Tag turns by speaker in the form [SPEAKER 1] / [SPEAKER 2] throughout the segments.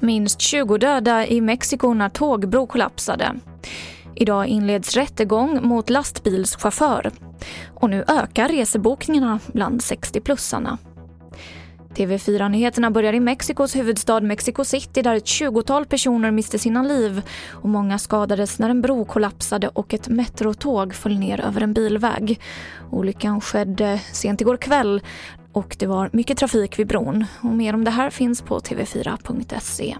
[SPEAKER 1] Minst 20 döda i Mexiko när tågbro kollapsade. Idag inleds rättegång mot lastbilschaufför. Och nu ökar resebokningarna bland 60-plussarna. TV4-nyheterna börjar i Mexikos huvudstad Mexico City där ett 20-tal personer miste sina liv och många skadades när en bro kollapsade och ett metrotåg föll ner över en bilväg. Olyckan skedde sent igår kväll och det var mycket trafik vid bron. Och mer om det här finns på tv4.se.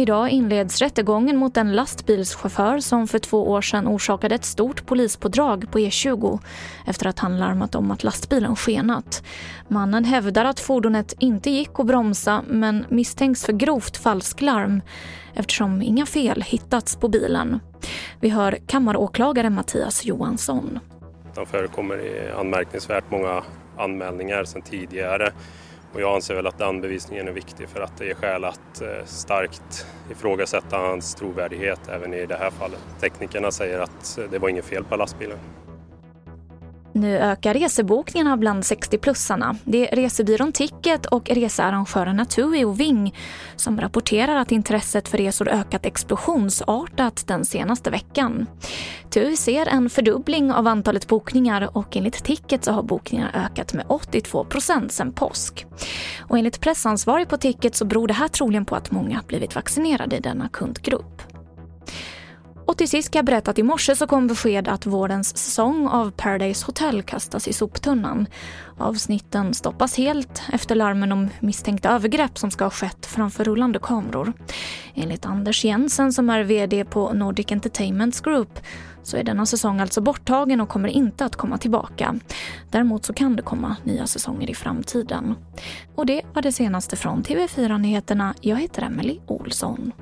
[SPEAKER 1] Idag inleds rättegången mot en lastbilschaufför som för två år sedan orsakade ett stort polispådrag på E20 efter att han larmat om att lastbilen skenat. Mannen hävdar att fordonet inte gick att bromsa men misstänks för grovt falsklarm eftersom inga fel hittats på bilen. Vi hör kammaråklagare Mattias Johansson.
[SPEAKER 2] Det förekommer anmärkningsvärt många anmälningar sedan tidigare och jag anser väl att den bevisningen är viktig för att det är skäl att eh, starkt ifrågasätta hans trovärdighet även i det här fallet. Teknikerna säger att det var inget fel på lastbilen.
[SPEAKER 1] Nu ökar resebokningarna bland 60-plussarna. Det är resebyrån Ticket och researrangörerna TUI och Ving som rapporterar att intresset för resor ökat explosionsartat den senaste veckan. TUI ser en fördubbling av antalet bokningar och enligt Ticket så har bokningarna ökat med 82 procent sedan påsk. Och enligt pressansvarig på Ticket så beror det här troligen på att många blivit vaccinerade i denna kundgrupp. Och till sist kan jag berätta att i morse så kom besked att vårens säsong av Paradise Hotel kastas i soptunnan. Avsnitten stoppas helt efter larmen om misstänkta övergrepp som ska ha skett framför rullande kameror. Enligt Anders Jensen som är VD på Nordic Entertainment Group så är denna säsong alltså borttagen och kommer inte att komma tillbaka. Däremot så kan det komma nya säsonger i framtiden. Och det var det senaste från TV4 Nyheterna. Jag heter Emily Olsson.